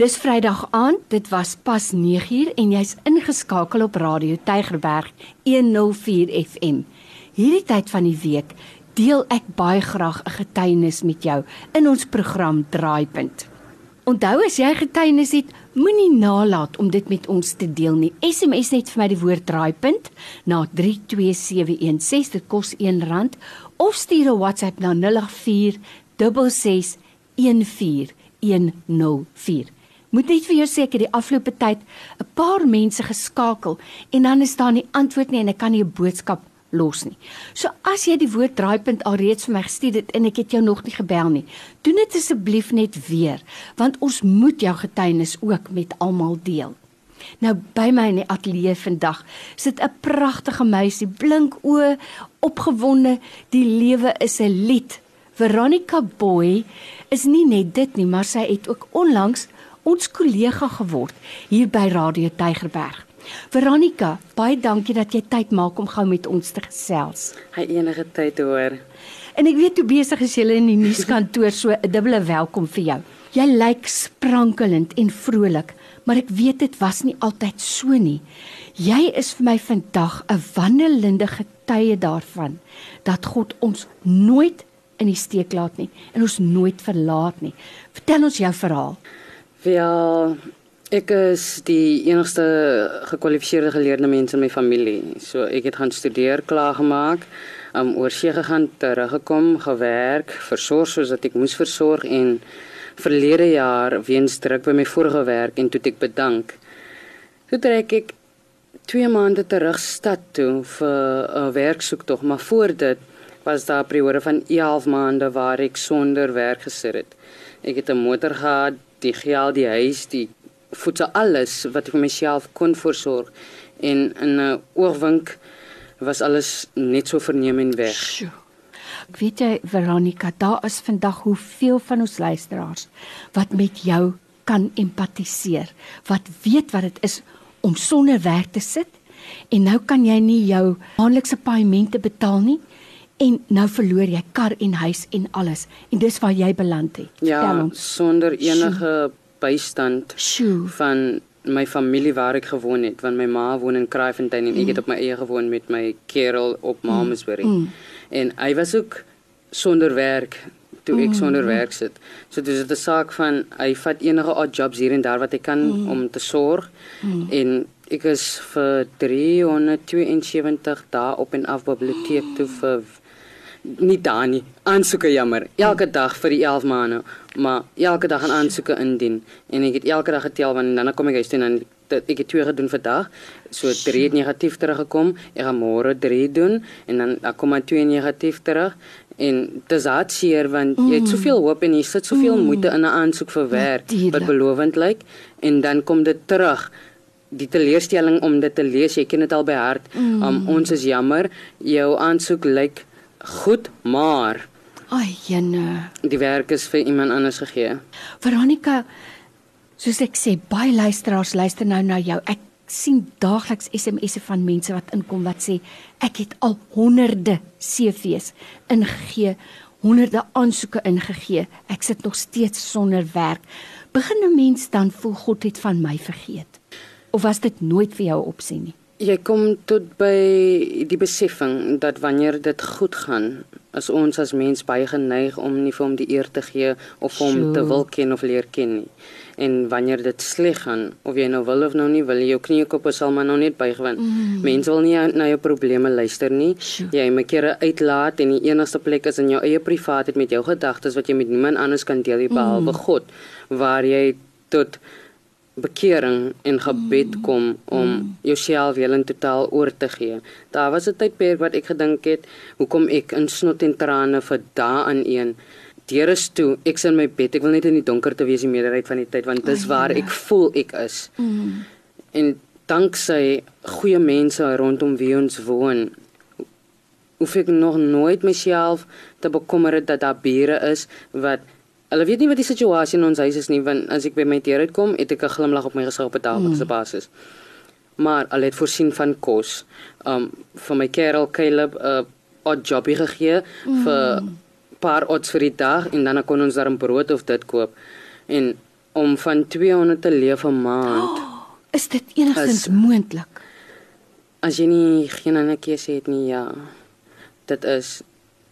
Dis Vrydag aand, dit was pas 9uur en jy's ingeskakel op Radio Tygerberg 104 FM. Hierdie tyd van die week deel ek baie graag 'n getuienis met jou in ons program Draaipunt. Onthou as jy getuienis het, moenie nalat om dit met ons te deel nie. SMS net vir my die woord Draaipunt na 32716 dit kos R1 of stuur 'n WhatsApp na 084 66 14104 moet net vir jou sê ek het die afgelope tyd 'n paar mense geskakel en dan is daar nie antwoord nie en ek kan nie 'n boodskap los nie. So as jy die woord draaipunt alreeds vir my gestuur het en ek het jou nog nie gebel nie, doen dit asseblief net weer want ons moet jou getuienis ook met almal deel. Nou by my in die ateljee vandag sit 'n pragtige meisie, blink oë, opgewonde, die lewe is 'n lied. Veronica Boy is nie net dit nie, maar sy het ook onlangs ons kollega geword hier by Radio Tygerberg. Veronica, baie dankie dat jy tyd maak om gou met ons te gesels. Hy enige tyd hoor. En ek weet hoe besig is julle in die nuuskantoor, so 'n dubbele welkom vir jou. Jy lyk sprankelend en vrolik, maar ek weet dit was nie altyd so nie. Jy is vir my vandag 'n wandelende getuie daarvan dat God ons nooit in die steek laat nie en ons nooit verlaat nie. Vertel ons jou verhaal. Ja, ek is die enigste gekwalifiseerde geleerde mens in my familie. So ek het gaan studeer, klaar gemaak, um oorsee gegaan, teruggekom, gewerk, versorg soos ek moes versorg en verlede jaar weens druk by my vorige werk en toe ek bedank. Toe trek ek 2 maande terug stad toe vir 'n werksoektog, maar voor dit was daar 'n periode van 11 maande waar ek sonder werk gesit het. Ek het 'n motor gehad, die geld, die huis, die voedsel alles wat ek vir myself kon voorsorg en in 'n oogwink was alles net so verneem en weg. Sjoe. Ek weet jy Veronica, daar is vandag hoeveel van ons luisteraars wat met jou kan empatiseer. Wat weet wat dit is om sonder werk te sit en nou kan jy nie jou maandelikse paemente betaal nie en nou verloor jy kar en huis en alles en dis waar jy beland het. Ja, sonder enige bystand Sjoe. van my familie waar ek gewoon het want my ma woon in Kraaifontein en ek het op my eie gewoon met my kerel op Mamasbury. Mm. En hy was ook sonder werk toe ek sonder werk sit. So dis dit 'n saak van hy vat enige odd jobs hier en daar wat hy kan mm. om te sorg. Mm. En ek is vir 372 dae op en af biblioteek toe vir nie daar nie. Aansoeke jammer. Elke dag vir die 11 maande, maar elke dag aan aansoeke indien en ek het elke dag getel want dan kom ek huis toe en dan dat ek het twee gedoen vandag. So 3 het negatief teruggekom. Ek gaan môre 3 doen en dan dan kom maar 2 negatief terug en dis hartseer want mm. jy het soveel hoop en jy sit soveel mm. moeite in 'n aansoek vir werk wat belovend lyk en dan kom dit terug die teleurstelling om dit te lees jy ken dit al by hart mm. um, ons is jammer jou aansoek lyk goed maar Ai, jene. die werk is vir iemand anders gegee Veronica, soos ek sê, baie luisteraars luister nou na jou. Ek sien daagliks SMS'e van mense wat inkom wat sê ek het al honderde CV's ingegee, honderde aansoeke ingegee. Ek sit nog steeds sonder werk. Begin 'n mens dan voel God het van my vergeet? Of was dit nooit vir jou opsie nie? Jy kom tot by die besefing dat wanneer dit goed gaan, is ons as mens baie geneig om nie vir hom die eer te gee of hom Sjoe. te wil ken of leer ken nie. En wanneer dit sleg gaan, of jy nou wil of nou nie, wil jy jou knieë op sal maar nou net want mm. mense wil nie na jou probleme luister nie. Sjoe. Jy moet kere uitlaat en die enigste plek is in jou eie privaatheid met jou gedagtes wat jy met niemand anders kan deel nie, behalwe God, waar jy tot bekering en gebed kom om jouself heel en totaal oor te gee. Daar was 'n tydperk wat ek gedink het, hoekom ek in snot en trane vir dae aan een Deure is toe, ek's in my bed. Ek wil net in die donker te wees die meerderheid van die tyd want dis waar ek voel ek is. Mm. En danksy goeie mense rondom wie ons woon, hoef ek nog nooit myself te bekommer dat daar bure is wat hulle weet nie wat die situasie in ons huis is nie want as ek by my deur uitkom, het ek 'n glimlag op my gesig op 'n daaglikse basis. Maar hulle het voorsien van kos. Um vir my kerel Caleb 'n uh, odd jobie gegee vir paar odds vir die dag en dan kon ons daar 'n brood of dit koop. En om van 200 te leef 'n maand. Oh, is dit enigstens moontlik? As jy nie geen ander keuse het nie, ja. Dit is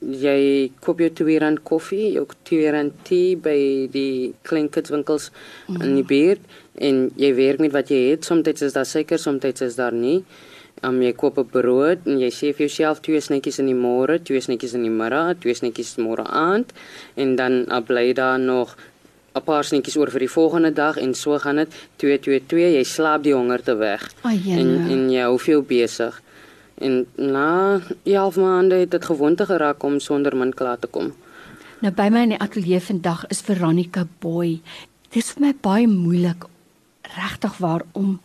jy koop jou 2 rand koffie, jou 2 rand tee by die kleinkitswinkels mm. in die buurt en jy werk met wat jy het. Soms is daar suiker, soms is daar nie. Um, jy koop 'n brood en jy sê vir jouself twee snetjies in die môre, twee snetjies in die middag, twee snetjies môre aand en dan uh, bly daar nog 'n paar snetjies oor vir die volgende dag en so gaan dit 2 2 2 jy slaap die honger te weg. Oh, en en jy hou veel besig. En na 11 maande het dit gewoonte geraak om sonder min klaar te kom. Nou by my in die ateljee vandag is Veronica Boy. Dit is vir my baie moeilik regtig waar om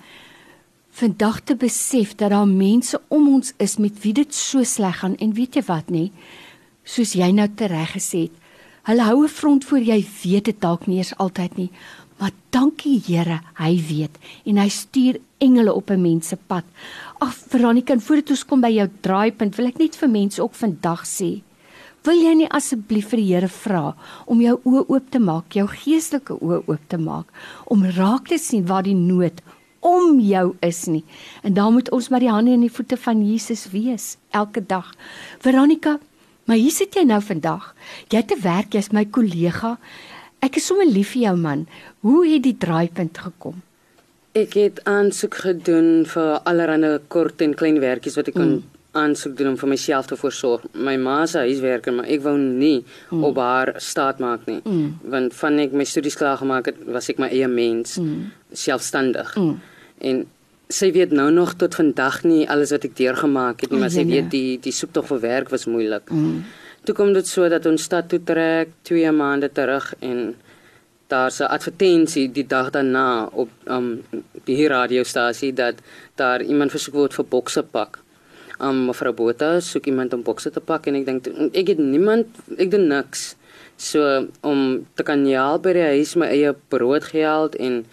vandag te besef dat daar mense om ons is met wie dit so sleg gaan en weet jy wat nê soos jy nou tereg gesê het hulle hou 'n front voor jy weet dit dalk nie eens altyd nie maar dankie Here hy weet en hy stuur engele op 'n mens se pad ag Veronica voordat ons kom by jou draaipunt wil ek net vir mense ook vandag sê Wil jy nie asseblief vir die Here vra om jou oë oop te maak, jou geestelike oë oop te maak, om raak te sien waar die nood om jou is nie. En dan moet ons maar die hande en die voete van Jesus wees elke dag. Veronica, maar hier sit jy nou vandag. Jy te werk, jy's my kollega. Ek is sommer lief vir jou man. Hoe het die draaipunt gekom? Ek het aansoek gedoen vir allerlei kort en klein werkies wat ek kon mm. aansoek doen om vir myself te voorsorg. My ma se huiswerker, maar ek wou nie mm. op haar staat maak nie. Mm. Want van ek my studies klaar gemaak het, was ek my eie mens, mm. selfstandig. Mm en sy weet nou nog tot vandag nie alles wat ek deurgemaak het nie, maar sy weet die die soektog vir werk was moeilik. Mm. Toe kom dit so dat ons stad toe trek 2 maande terug en daar's 'n advertensie die dag daarna op um die radiostasie dat daar iemand versoek word vir bokse pak. Um mevrou Botha soek iemand om bokse te pak en ek dink ek het niemand ek doen niks. So om te kan help by die huis my eie broodgeld en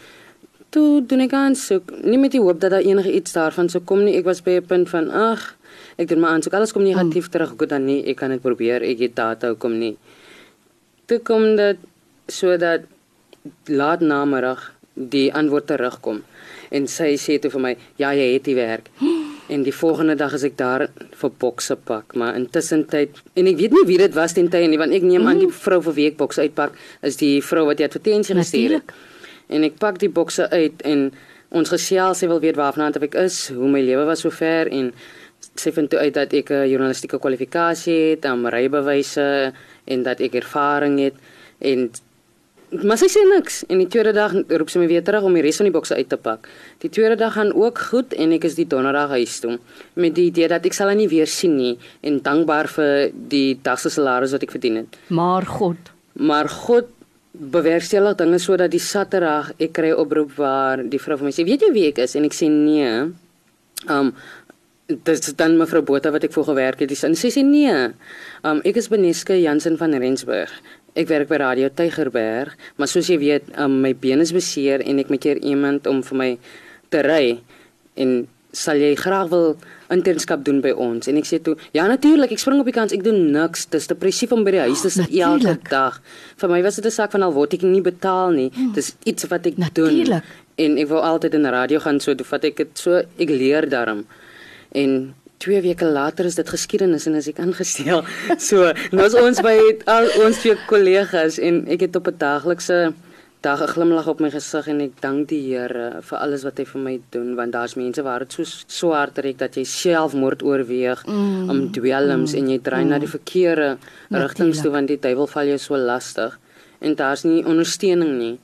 toe doen ek aansoek, nie met die hoop dat daar enige iets daarvan sou kom nie. Ek was by 'n punt van ag, ek doen my aansoek, alles kom negatief mm. terug. Goed dan nie, ek kan dit probeer. Ek het data kom nie. Toe kom dit sodat laat namiddag die antwoord terugkom en sy sê toe vir my, "Ja, jy het die werk." En die volgende dag is ek daar vir bokse pak, maar intussen tyd en ek weet nie wie dit was ten tye nie, want ek neem aan die mm. vrou vir wie ek bokse uitpak is die vrou wat die advertensie gestuur het. En ek pak die bokse uit en ons gesels sy wil weet waarvan ek is, hoe my lewe was sover en sy vind toe uit dat ek 'n journalistieke kwalifikasie het, 'n rybewyse en dat ek ervaring het en maar sy sê niks en die tweede dag roep sy my weer terug om die res van die bokse uit te pak. Die tweede dag gaan ook goed en ek is die donderdag huis toe met die idee dat ek sal haar nie weer sien nie en dankbaar vir die dag se salaris wat ek verdien het. Maar God, maar God bewerkstellig dinge sodat die Saterdag ek kry oproep waar die vrou vir my sê weet jy wie ek is en ek sê nee. Um dit is dan mevrou Botha wat ek voor gewerk het. Sy sê nee. Um ek is Beneske Jansen van Rensburg. Ek werk by Radio Tygerberg, maar soos jy weet, um, my been is beseer en ek moet keer iemand om vir my te ry en sal jy graag wil internskap doen by ons en ek sê toe ja natuurlik ek spring op die kans ek doen niks dis depressief om by die huis te sit elke dag vir my was dit 'n saak van al word ek nie betaal nie hmm. dis iets wat ek natuurlijk. doen en ek wou altyd in die radio gaan so toe vat ek dit so ek leer daarom en twee weke later is dit geskiedenis en as ek aangestel. So nou is ons by al ons twee kollegas en ek het op 'n daaglikse dag 'n glimlag op my gesig en ek dank die Here vir alles wat hy vir my doen want daar's mense waar dit so swaar trek dat jy selfmoord oorweeg mm, om dwelms mm, en jy draai mm, na die verkeerde rigtings toe want die duiwel val jou so lastig en daar's nie ondersteuning nie.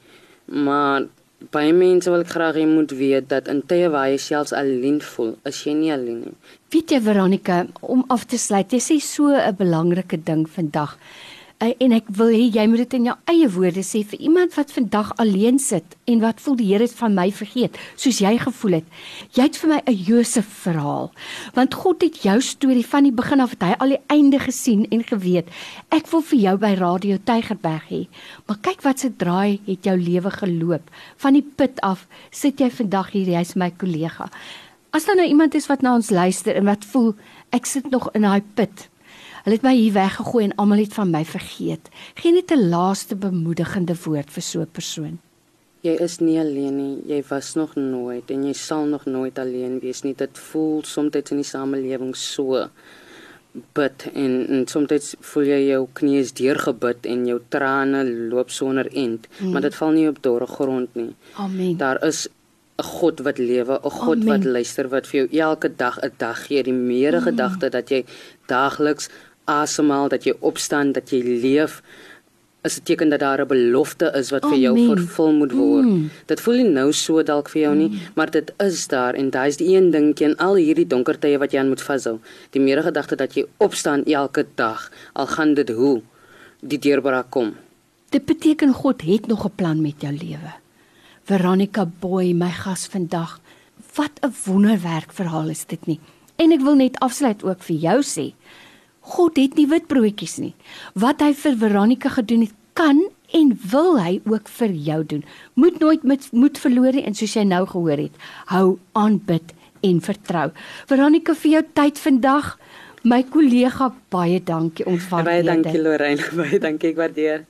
Maar baie mense wil ek graag hê moet weet dat in tye waar jy selfs alleen voel is jy nie alleen nie. Weet jy Veronica om af te sluit jy sê so 'n belangrike ding vandag Uh, en ek wil hê jy moet dit in jou eie woorde sê vir iemand wat vandag alleen sit en wat voel die Here het van my vergeet, soos jy gevoel het. Jy het vir my 'n Josef verhaal, want God het jou storie van die begin af het hy al die einde gesien en geweet. Ek wil vir jou by Radio Tygerberg hê. Maar kyk wat se draai het jou lewe geloop. Van die put af sit jy vandag hier, jy's my kollega. As daar nou iemand is wat na ons luister en wat voel ek sit nog in daai put Hulle het my hier weggegooi en almal het van my vergeet. Geen net 'n laaste bemoedigende woord vir so 'n persoon. Jy is nie alleen nie. Jy was nog nooit en jy sal nog nooit alleen wees nie. Dit voel soms in die samelewing so bid en, en soms voel jy jou knieë is deurgebid en jou trane loop sonder end, mm. maar dit val nie op dorre grond nie. Amen. Daar is 'n God wat lewe, 'n God Amen. wat luister wat vir jou elke dag 'n dag gee, die meere mm. gedagte dat jy daagliks asemhaal, dat jy opstaan, dat jy leef is 'n teken dat daar 'n belofte is wat vir jou Amen. vervul moet word. Mm. Dit voel nie nou so dalk vir jou nie, mm. maar dit is daar en daai is die een dingetjie in al hierdie donker tye wat jy aan moet vashou. Die meere gedagte dat jy opstaan elke dag, al gaan dit hoe die deurbraak kom. Dit beteken God het nog 'n plan met jou lewe. Veronica Boy, my gas vandag. Wat 'n wonderwerk verhaal is dit nie. En ek wil net afsluit ook vir jou sê. God het nie witbroodjies nie. Wat hy vir Veronica gedoen het, kan en wil hy ook vir jou doen. Moet nooit met moed verloor nie en soos jy nou gehoor het, hou aan bid en vertrou. Veronica vir jou tyd vandag. My kollega baie dankie waardeer Baie dankie Lorraine, baie dankie ek waardeer.